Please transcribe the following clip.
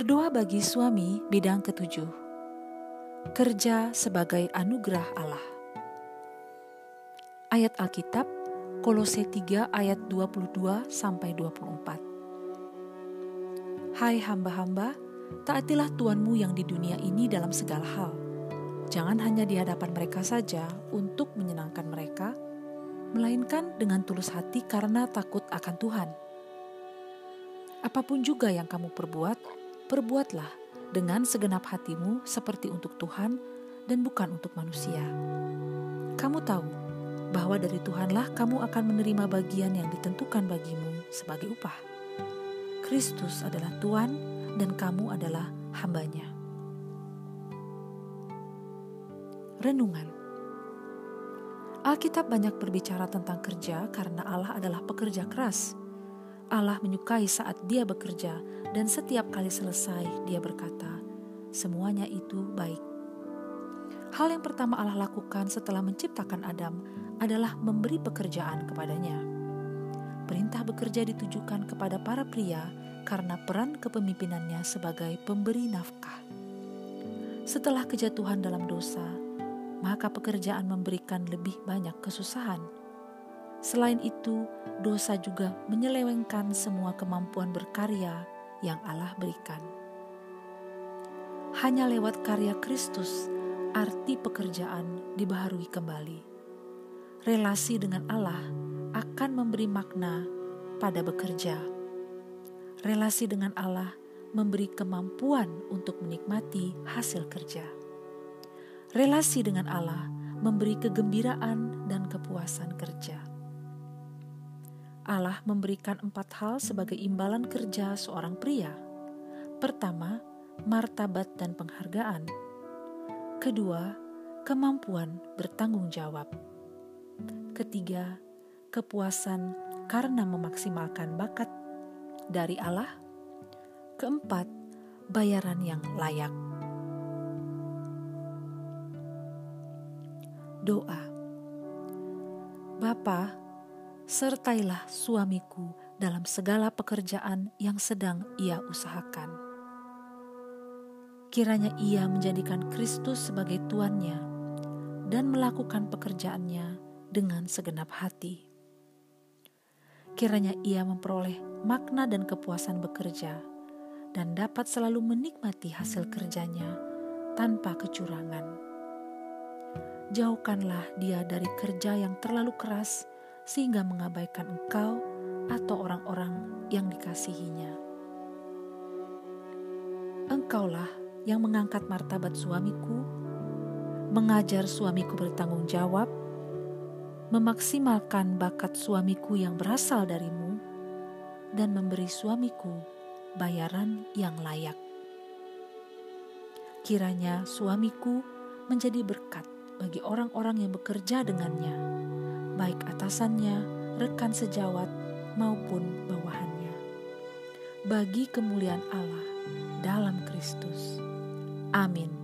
Berdoa bagi suami bidang ketujuh. Kerja sebagai anugerah Allah. Ayat Alkitab Kolose 3 ayat 22 sampai 24. Hai hamba-hamba, taatilah Tuanmu yang di dunia ini dalam segala hal. Jangan hanya di hadapan mereka saja untuk menyenangkan mereka, melainkan dengan tulus hati karena takut akan Tuhan. Apa pun juga yang kamu perbuat, perbuatlah dengan segenap hatimu seperti untuk Tuhan dan bukan untuk manusia. Kamu tahu bahwa dari Tuhanlah kamu akan menerima bagian yang ditentukan bagimu sebagai upah. Kristus adalah Tuhan dan kamu adalah hambanya. Renungan Alkitab banyak berbicara tentang kerja karena Allah adalah pekerja keras Allah menyukai saat dia bekerja dan setiap kali selesai dia berkata, semuanya itu baik. Hal yang pertama Allah lakukan setelah menciptakan Adam adalah memberi pekerjaan kepadanya. Perintah bekerja ditujukan kepada para pria karena peran kepemimpinannya sebagai pemberi nafkah. Setelah kejatuhan dalam dosa, maka pekerjaan memberikan lebih banyak kesusahan Selain itu, dosa juga menyelewengkan semua kemampuan berkarya yang Allah berikan. Hanya lewat karya Kristus, arti pekerjaan dibaharui kembali. Relasi dengan Allah akan memberi makna pada bekerja. Relasi dengan Allah memberi kemampuan untuk menikmati hasil kerja. Relasi dengan Allah memberi kegembiraan dan kepuasan kerja. Allah memberikan empat hal sebagai imbalan kerja seorang pria. Pertama, martabat dan penghargaan. Kedua, kemampuan bertanggung jawab. Ketiga, kepuasan karena memaksimalkan bakat dari Allah. Keempat, bayaran yang layak. Doa Bapa, sertailah suamiku dalam segala pekerjaan yang sedang ia usahakan. Kiranya ia menjadikan Kristus sebagai tuannya dan melakukan pekerjaannya dengan segenap hati. Kiranya ia memperoleh makna dan kepuasan bekerja dan dapat selalu menikmati hasil kerjanya tanpa kecurangan. Jauhkanlah dia dari kerja yang terlalu keras sehingga mengabaikan engkau atau orang-orang yang dikasihinya. Engkaulah yang mengangkat martabat suamiku, mengajar suamiku bertanggung jawab, memaksimalkan bakat suamiku yang berasal darimu, dan memberi suamiku bayaran yang layak. Kiranya suamiku menjadi berkat bagi orang-orang yang bekerja dengannya baik atasannya, rekan sejawat, maupun bawahannya. Bagi kemuliaan Allah dalam Kristus. Amin.